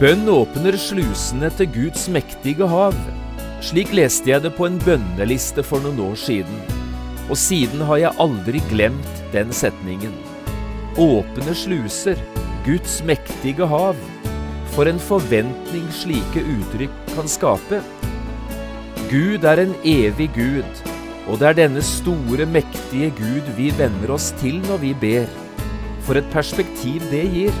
Bønn åpner slusene til Guds mektige hav. Slik leste jeg det på en bønneliste for noen år siden, og siden har jeg aldri glemt den setningen. Åpne sluser, Guds mektige hav. For en forventning slike uttrykk kan skape. Gud er en evig Gud, og det er denne store, mektige Gud vi venner oss til når vi ber. For et perspektiv det gir.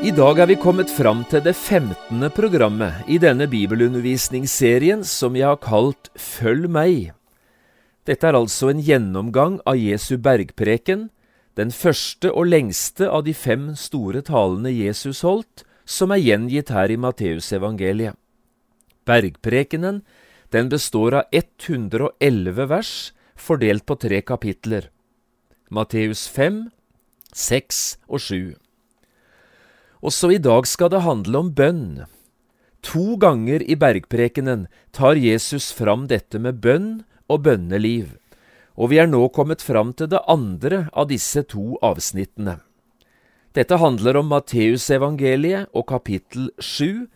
I dag er vi kommet fram til det femtende programmet i denne bibelundervisningsserien som jeg har kalt Følg meg. Dette er altså en gjennomgang av Jesu bergpreken, den første og lengste av de fem store talene Jesus holdt, som er gjengitt her i Matteusevangeliet. Bergprekenen den består av 111 vers fordelt på tre kapitler. Matteus 5, 6 og 7. Også i dag skal det handle om bønn. To ganger i bergprekenen tar Jesus fram dette med bønn og bønneliv, og vi er nå kommet fram til det andre av disse to avsnittene. Dette handler om Matteusevangeliet og kapittel 7,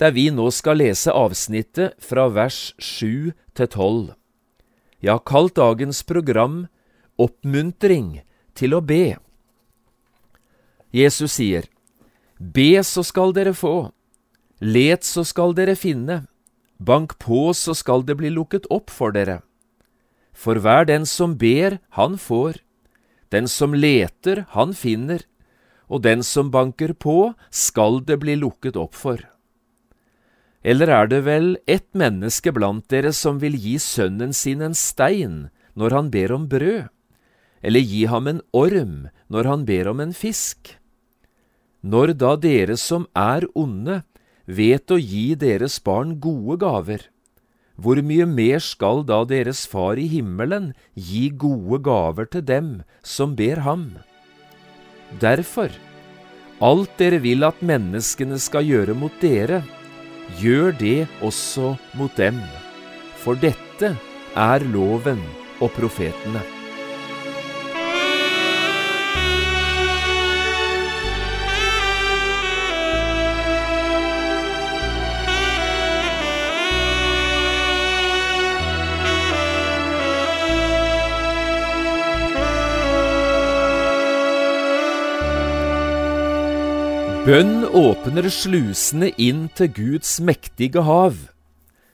der vi nå skal lese avsnittet fra vers 7 til 12. Jeg har kalt dagens program Oppmuntring til å be. Jesus sier, Be, så skal dere få. Let, så skal dere finne. Bank på, så skal det bli lukket opp for dere. For hver den som ber, han får. Den som leter, han finner. Og den som banker på, skal det bli lukket opp for. Eller er det vel ett menneske blant dere som vil gi sønnen sin en stein når han ber om brød? Eller gi ham en orm når han ber om en fisk? Når da dere som er onde, vet å gi deres barn gode gaver, hvor mye mer skal da deres Far i himmelen gi gode gaver til dem som ber ham? Derfor, alt dere vil at menneskene skal gjøre mot dere, gjør det også mot dem, for dette er loven og profetene. Bønn åpner slusene inn til Guds mektige hav.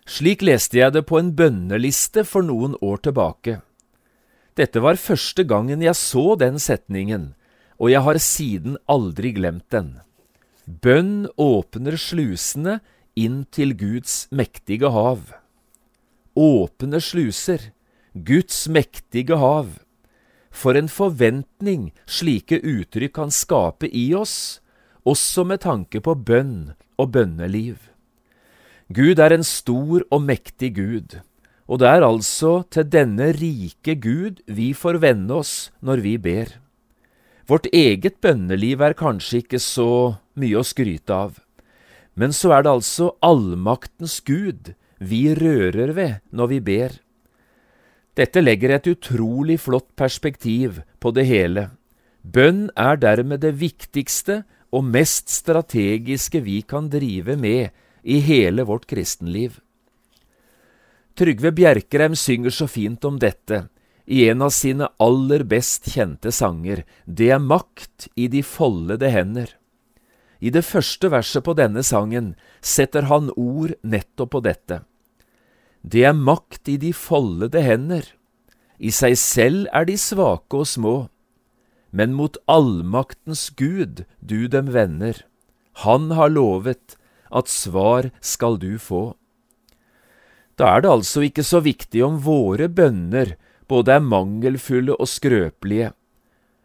Slik leste jeg det på en bønneliste for noen år tilbake. Dette var første gangen jeg så den setningen, og jeg har siden aldri glemt den. Bønn åpner slusene inn til Guds mektige hav. Åpne sluser, Guds mektige hav. For en forventning slike uttrykk kan skape i oss, også med tanke på bønn og bønneliv. Gud er en stor og mektig Gud, og det er altså til denne rike Gud vi får vende oss når vi ber. Vårt eget bønneliv er kanskje ikke så mye å skryte av, men så er det altså allmaktens Gud vi rører ved når vi ber. Dette legger et utrolig flott perspektiv på det hele. Bønn er dermed det viktigste og mest strategiske vi kan drive med i hele vårt kristenliv. Trygve Bjerkreim synger så fint om dette i en av sine aller best kjente sanger, Det er makt i de foldede hender. I det første verset på denne sangen setter han ord nettopp på dette. Det er makt i de foldede hender. I seg selv er de svake og små, men mot allmaktens Gud du dem vender. Han har lovet at svar skal du få. Da er det altså ikke så viktig om våre bønner både er mangelfulle og skrøpelige,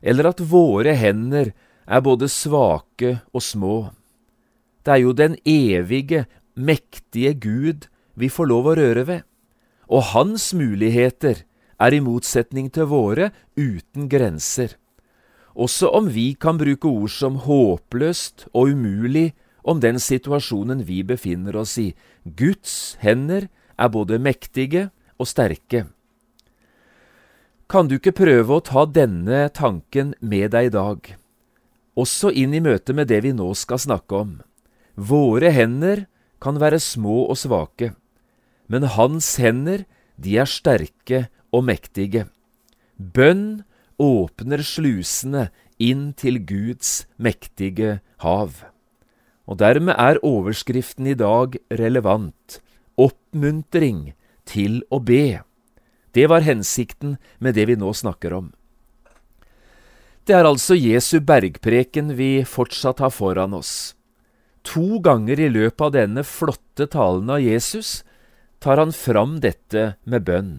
eller at våre hender er både svake og små. Det er jo den evige, mektige Gud vi får lov å røre ved, og hans muligheter er i motsetning til våre uten grenser. Også om vi kan bruke ord som håpløst og umulig om den situasjonen vi befinner oss i, Guds hender er både mektige og sterke. Kan du ikke prøve å ta denne tanken med deg i dag, også inn i møte med det vi nå skal snakke om? Våre hender kan være små og svake, men hans hender, de er sterke og mektige. Bønn åpner slusene inn til Guds mektige hav. Og dermed er overskriften i dag relevant. Oppmuntring til å be. Det var hensikten med det vi nå snakker om. Det er altså Jesu bergpreken vi fortsatt har foran oss. To ganger i løpet av denne flotte talen av Jesus tar han fram dette med bønn.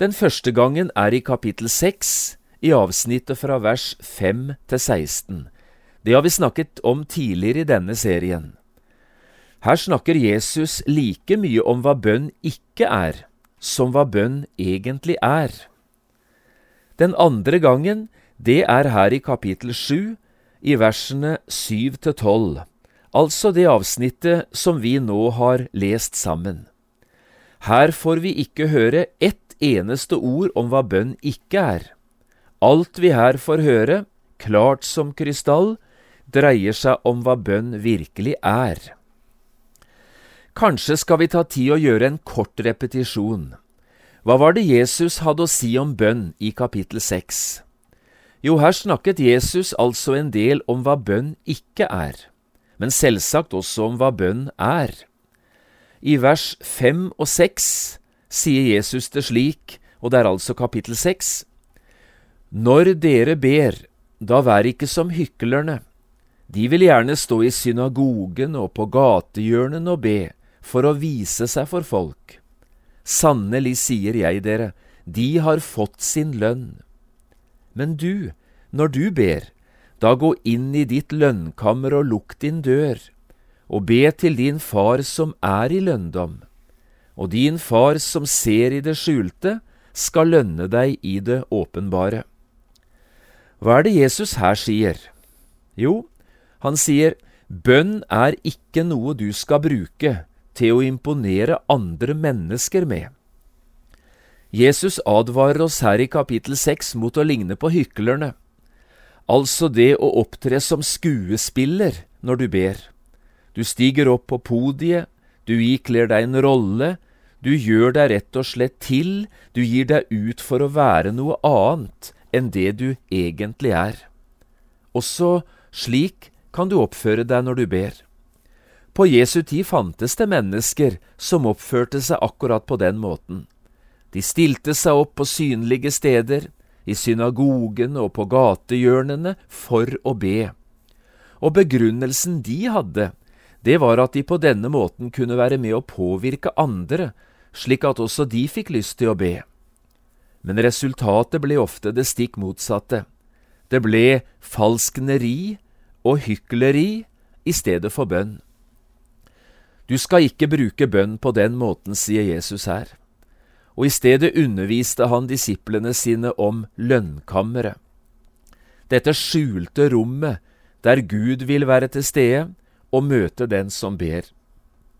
Den første gangen er i kapittel 6, i avsnittet fra vers 5 til 16. Det har vi snakket om tidligere i denne serien. Her snakker Jesus like mye om hva bønn ikke er, som hva bønn egentlig er. Den andre gangen, det er her i kapittel 7, i versene 7 til 12, altså det avsnittet som vi nå har lest sammen. Her får vi ikke høre ett eneste ord om hva bønn ikke er. Alt vi her får høre, klart som krystall, dreier seg om hva bønn virkelig er. Kanskje skal vi ta tid å gjøre en kort repetisjon. Hva var det Jesus hadde å si om bønn i kapittel 6? Jo, her snakket Jesus altså en del om hva bønn ikke er, men selvsagt også om hva bønn er. I vers 5 og 6 sier Jesus det slik, og det er altså kapittel 6. Når dere ber, da vær ikke som hyklerne. De vil gjerne stå i synagogen og på gatehjørnene og be, for å vise seg for folk. Sannelig sier jeg dere, de har fått sin lønn. Men du, når du ber, da gå inn i ditt lønnkammer og lukk din dør, og be til din far som er i lønndom. Og din far som ser i det skjulte, skal lønne deg i det åpenbare. Hva er det Jesus her sier? Jo, han sier, bønn er ikke noe du skal bruke til å imponere andre mennesker med. Jesus advarer oss her i kapittel 6 mot å ligne på hyklerne, altså det å opptre som skuespiller når du ber. Du stiger opp på podiet, du ikler deg en rolle, du gjør deg rett og slett til, du gir deg ut for å være noe annet enn det du egentlig er. Også slik kan du oppføre deg når du ber. På Jesu tid fantes det mennesker som oppførte seg akkurat på den måten. De stilte seg opp på synlige steder, i synagogen og på gatehjørnene, for å be. Og begrunnelsen de hadde, det var at de på denne måten kunne være med å påvirke andre, slik at også de fikk lyst til å be. Men resultatet ble ofte det stikk motsatte. Det ble falskneri og hykleri i stedet for bønn. Du skal ikke bruke bønn på den måten, sier Jesus her. Og i stedet underviste han disiplene sine om lønnkammeret. Dette skjulte rommet der Gud vil være til stede og møte den som ber.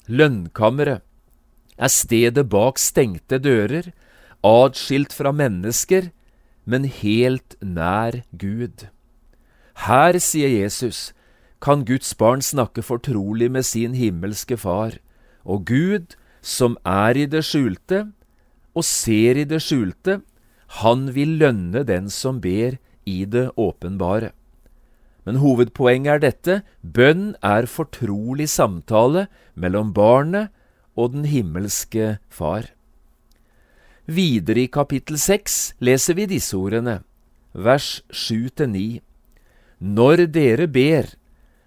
Lønnkammeret er stedet bak stengte dører, adskilt fra mennesker, men helt nær Gud. Her, sier Jesus, kan Guds barn snakke fortrolig med sin himmelske Far, og Gud, som er i det skjulte, og ser i det skjulte, han vil lønne den som ber i det åpenbare. Men hovedpoenget er dette, bønn er fortrolig samtale mellom barnet og den himmelske Far. Videre i kapittel seks leser vi disse ordene. vers 7-9. Når dere ber,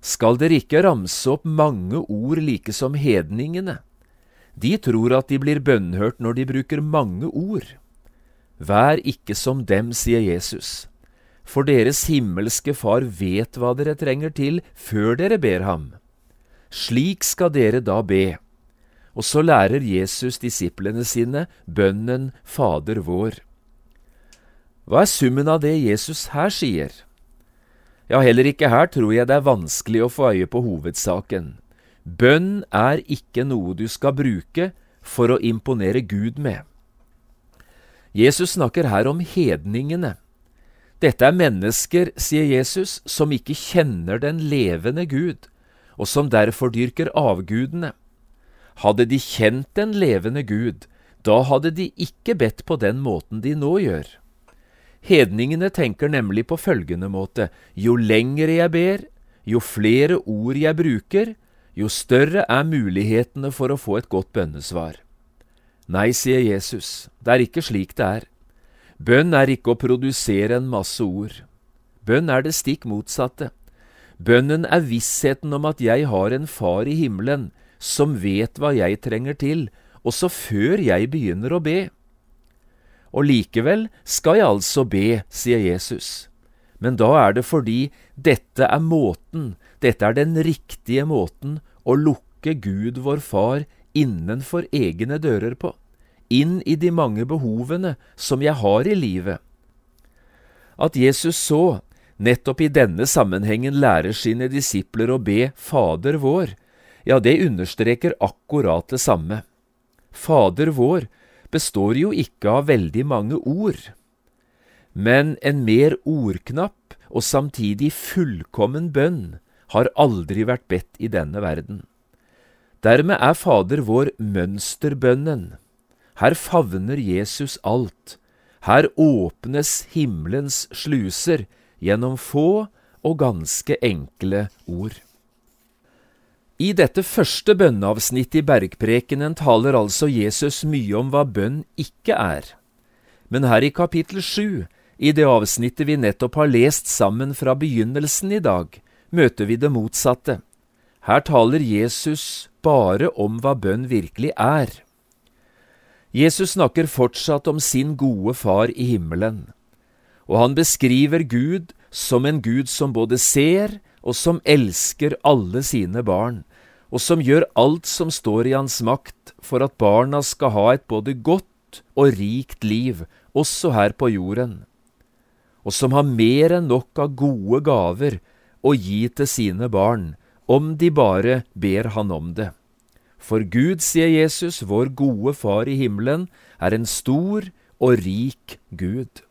skal dere ikke ramse opp mange ord like som hedningene. De tror at de blir bønnhørt når de bruker mange ord. Vær ikke som dem, sier Jesus, for deres himmelske Far vet hva dere trenger til før dere ber ham. Slik skal dere da be. Og så lærer Jesus disiplene sine bønnen Fader vår. Hva er summen av det Jesus her sier? Ja, heller ikke her tror jeg det er vanskelig å få øye på hovedsaken. Bønn er ikke noe du skal bruke for å imponere Gud med. Jesus snakker her om hedningene. Dette er mennesker, sier Jesus, som ikke kjenner den levende Gud, og som derfor dyrker avgudene. Hadde de kjent den levende Gud, da hadde de ikke bedt på den måten de nå gjør. Hedningene tenker nemlig på følgende måte, jo lengre jeg ber, jo flere ord jeg bruker, jo større er mulighetene for å få et godt bønnesvar. Nei, sier Jesus, det er ikke slik det er. Bønn er ikke å produsere en masse ord. Bønn er det stikk motsatte. Bønnen er vissheten om at jeg har en far i himmelen som vet hva jeg trenger til, også før jeg begynner å be. Og likevel skal jeg altså be, sier Jesus. Men da er det fordi dette er måten, dette er den riktige måten å lukke Gud vår Far innenfor egne dører på, inn i de mange behovene som jeg har i livet. At Jesus så, nettopp i denne sammenhengen lærer sine disipler å be Fader vår, ja, det understreker akkurat det samme. Fader vår består jo ikke av veldig mange ord, men en mer ordknapp og samtidig fullkommen bønn har aldri vært bedt i denne verden. Dermed er Fader vår mønsterbønnen. Her favner Jesus alt. Her åpnes himmelens sluser gjennom få og ganske enkle ord. I dette første bønneavsnittet i bergprekenen taler altså Jesus mye om hva bønn ikke er. Men her i kapittel sju, i det avsnittet vi nettopp har lest sammen fra begynnelsen i dag, møter vi det motsatte. Her taler Jesus bare om hva bønn virkelig er. Jesus snakker fortsatt om sin gode far i himmelen, og han beskriver Gud som en Gud som både ser og som elsker alle sine barn, og som gjør alt som står i hans makt for at barna skal ha et både godt og rikt liv, også her på jorden, og som har mer enn nok av gode gaver å gi til sine barn, om de bare ber han om det. For Gud, sier Jesus, vår gode Far i himmelen, er en stor og rik Gud.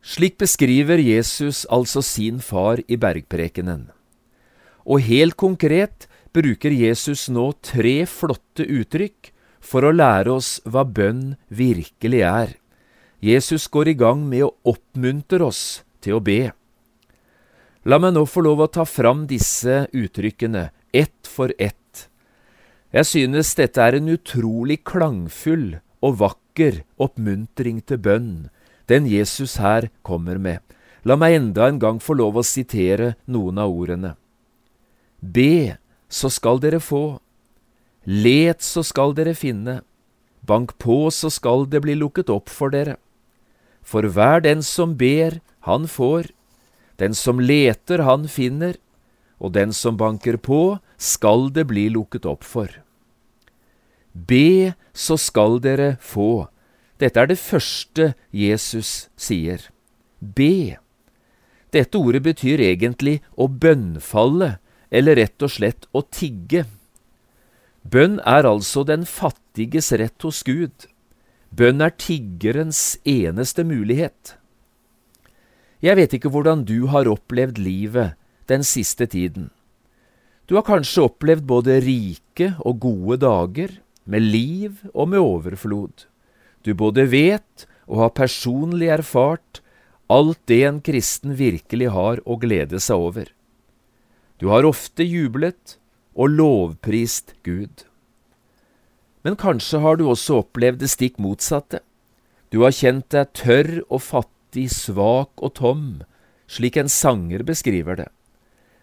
Slik beskriver Jesus altså sin far i bergprekenen. Og helt konkret bruker Jesus nå tre flotte uttrykk for å lære oss hva bønn virkelig er. Jesus går i gang med å oppmuntre oss til å be. La meg nå få lov å ta fram disse uttrykkene, ett for ett. Jeg synes dette er en utrolig klangfull og vakker oppmuntring til bønn, den Jesus her kommer med. La meg enda en gang få lov å sitere noen av ordene. Be, så skal dere få. Let, så skal dere finne. Bank på, så skal det bli lukket opp for dere. For hver den som ber, han får. Den som leter, han finner, og den som banker på, skal det bli lukket opp for. Be, så skal dere få. Dette er det første Jesus sier. Be. Dette ordet betyr egentlig å bønnfalle, eller rett og slett å tigge. Bønn er altså den fattiges rett hos Gud. Bønn er tiggerens eneste mulighet. Jeg vet ikke hvordan du har opplevd livet den siste tiden. Du har kanskje opplevd både rike og gode dager, med liv og med overflod. Du både vet og har personlig erfart alt det en kristen virkelig har å glede seg over. Du har ofte jublet og lovprist Gud. Men kanskje har du også opplevd det stikk motsatte. Du har kjent deg tørr og fattig svak og tom, slik en sanger beskriver det.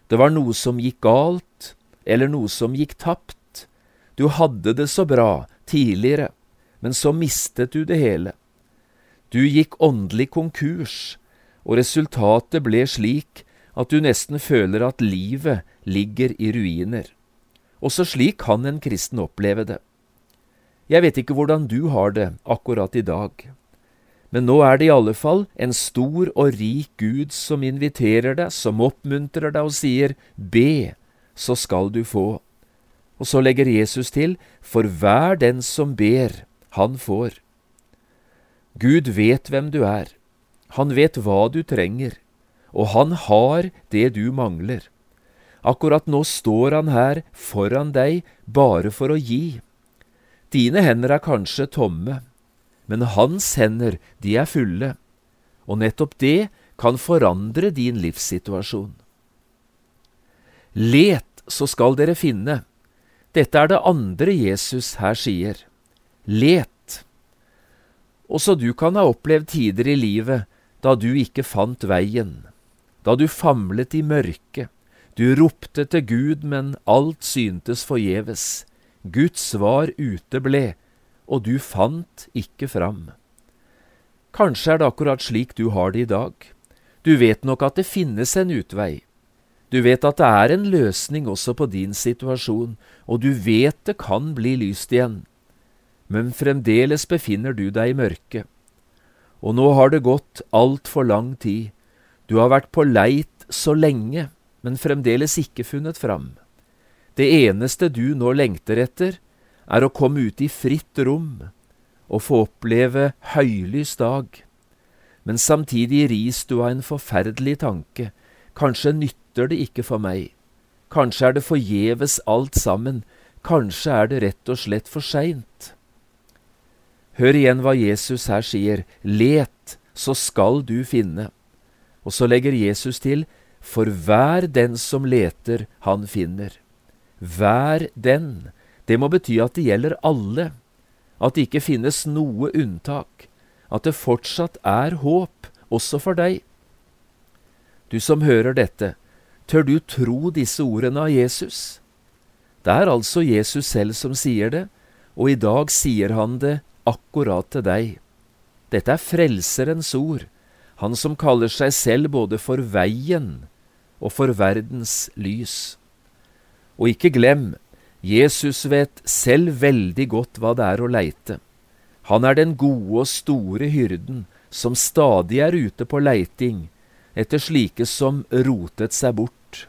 Det var noe som gikk galt, eller noe som gikk tapt. Du hadde det så bra tidligere, men så mistet du det hele. Du gikk åndelig konkurs, og resultatet ble slik at du nesten føler at livet ligger i ruiner. Også slik kan en kristen oppleve det. Jeg vet ikke hvordan du har det akkurat i dag, men nå er det i alle fall en stor og rik Gud som inviterer deg, som oppmuntrer deg og sier be, så skal du få. Og så legger Jesus til, for hver den som ber, han får. Gud vet hvem du er, han vet hva du trenger, og han har det du mangler. Akkurat nå står han her foran deg bare for å gi. Dine hender er kanskje tomme, men hans hender, de er fulle, og nettopp det kan forandre din livssituasjon. Let, så skal dere finne. Dette er det andre Jesus her sier. Let. Også du kan ha opplevd tider i livet da du ikke fant veien, da du famlet i mørket, du ropte til Gud, men alt syntes forgjeves. Guds svar uteble, og du fant ikke fram. Kanskje er det akkurat slik du har det i dag. Du vet nok at det finnes en utvei. Du vet at det er en løsning også på din situasjon, og du vet det kan bli lyst igjen. Men fremdeles befinner du deg i mørket. Og nå har det gått altfor lang tid. Du har vært på leit så lenge, men fremdeles ikke funnet fram. Det eneste du nå lengter etter, er å komme ut i fritt rom og få oppleve høylys dag. Men samtidig ris du av en forferdelig tanke. Kanskje nytter det ikke for meg. Kanskje er det forgjeves alt sammen. Kanskje er det rett og slett for seint. Hør igjen hva Jesus her sier. Let, så skal du finne. Og så legger Jesus til, for hver den som leter, han finner. Hver den. Det må bety at det gjelder alle. At det ikke finnes noe unntak. At det fortsatt er håp, også for deg. Du som hører dette, tør du tro disse ordene av Jesus? Det er altså Jesus selv som sier det, og i dag sier han det akkurat til deg. Dette er Frelserens ord, han som kaller seg selv både for veien og for verdens lys. Og ikke glem, Jesus vet selv veldig godt hva det er å leite. Han er den gode og store hyrden som stadig er ute på leiting etter slike som rotet seg bort,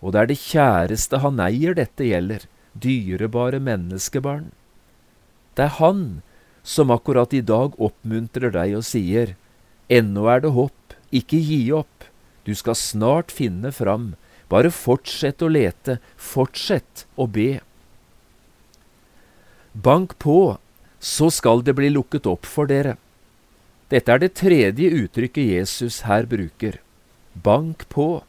og det er det kjæreste han eier dette gjelder, dyrebare menneskebarn. Det er han som akkurat i dag oppmuntrer deg og sier, Ennå er det håp, ikke gi opp, du skal snart finne fram, bare fortsett å lete, fortsett å be. Bank på, så skal det bli lukket opp for dere. Dette er det tredje uttrykket Jesus her bruker. Bank på.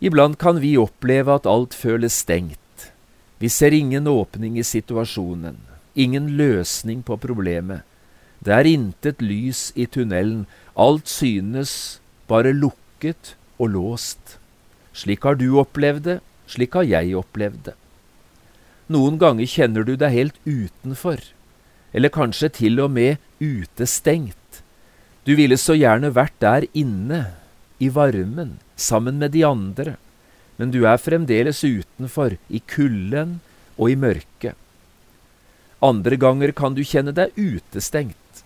Iblant kan vi oppleve at alt føles stengt. Vi ser ingen åpning i situasjonen ingen løsning på problemet. Det er intet lys i tunnelen, alt synes bare lukket og låst. Slik har du opplevd det, slik har jeg opplevd det. Noen ganger kjenner du deg helt utenfor, eller kanskje til og med utestengt. Du ville så gjerne vært der inne, i varmen, sammen med de andre, men du er fremdeles utenfor, i kulden og i mørket. Andre ganger kan du kjenne deg utestengt.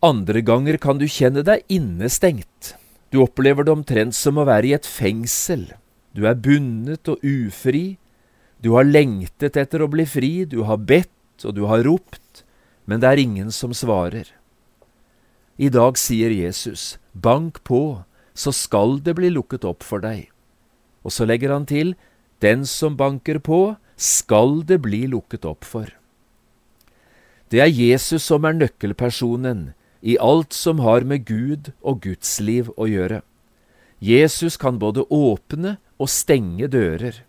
Andre ganger kan du kjenne deg innestengt. Du opplever det omtrent som å være i et fengsel. Du er bundet og ufri. Du har lengtet etter å bli fri, du har bedt og du har ropt, men det er ingen som svarer. I dag sier Jesus, bank på, så skal det bli lukket opp for deg. Og så legger han til, den som banker på, skal det bli lukket opp for. Det er Jesus som er nøkkelpersonen i alt som har med Gud og Guds liv å gjøre. Jesus kan både åpne og stenge dører.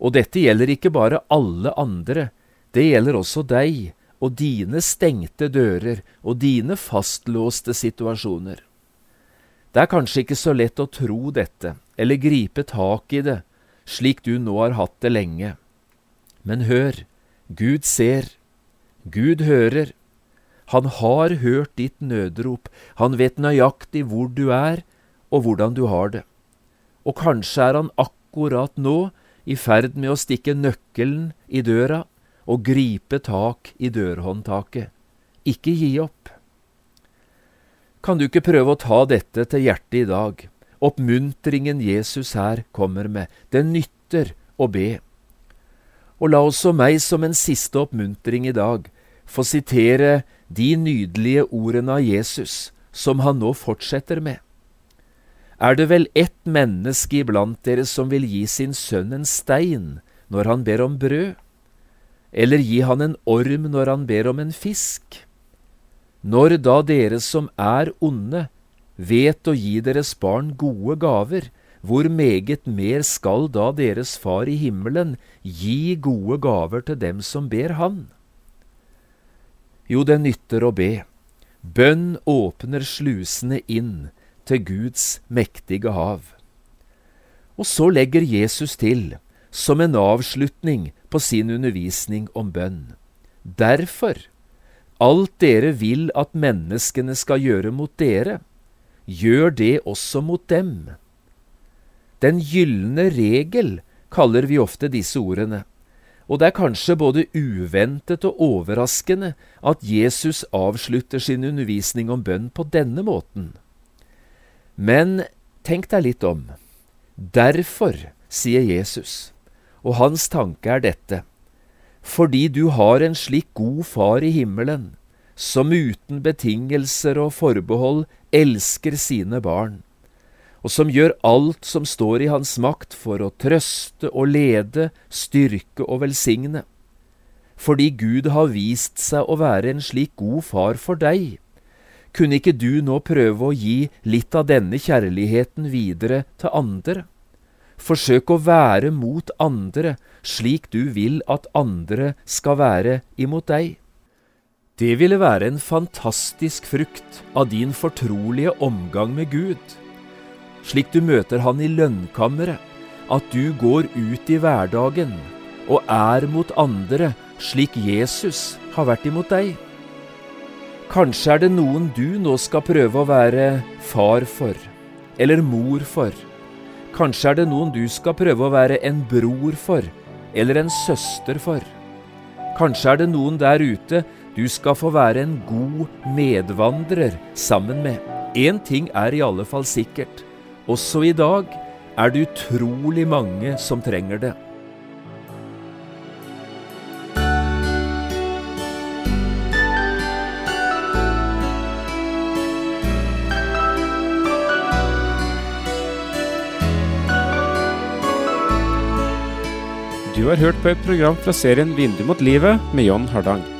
Og dette gjelder ikke bare alle andre, det gjelder også deg og dine stengte dører og dine fastlåste situasjoner. Det er kanskje ikke så lett å tro dette, eller gripe tak i det, slik du nå har hatt det lenge. Men hør, Gud ser, Gud hører. Han har hørt ditt nødrop, han vet nøyaktig hvor du er og hvordan du har det. Og kanskje er han akkurat nå i ferd med å stikke nøkkelen i døra og gripe tak i dørhåndtaket. Ikke gi opp. Kan du ikke prøve å ta dette til hjertet i dag? Oppmuntringen Jesus her kommer med, det nytter å be. Og la også meg som en siste oppmuntring i dag få sitere de nydelige ordene av Jesus som han nå fortsetter med. Er det vel ett menneske iblant dere som vil gi sin sønn en stein når han ber om brød? Eller gi han en orm når han ber om en fisk? Når da dere som er onde, vet å gi deres barn gode gaver, hvor meget mer skal da deres Far i himmelen gi gode gaver til dem som ber Han? Jo, det nytter å be. Bønn åpner slusene inn til Guds mektige hav. Og så legger Jesus til, som en avslutning på sin undervisning om bønn. Derfor, alt dere vil at menneskene skal gjøre mot dere, gjør det også mot dem. Den gylne regel kaller vi ofte disse ordene, og det er kanskje både uventet og overraskende at Jesus avslutter sin undervisning om bønn på denne måten. Men tenk deg litt om. Derfor, sier Jesus, og hans tanke er dette, fordi du har en slik god far i himmelen, som uten betingelser og forbehold elsker sine barn, og som gjør alt som står i hans makt for å trøste og lede, styrke og velsigne. Fordi Gud har vist seg å være en slik god far for deg, kunne ikke du nå prøve å gi litt av denne kjærligheten videre til andre? Forsøk å være mot andre slik du vil at andre skal være imot deg. Det ville være en fantastisk frukt av din fortrolige omgang med Gud. Slik du møter Han i lønnkammeret, at du går ut i hverdagen og er mot andre slik Jesus har vært imot deg. Kanskje er det noen du nå skal prøve å være far for, eller mor for Kanskje er det noen du skal prøve å være en bror for, eller en søster for. Kanskje er det noen der ute du skal få være en god medvandrer sammen med. Én ting er i alle fall sikkert. Også i dag er det utrolig mange som trenger det. Du har hørt på et program fra serien Vindu mot livet med John Hardang.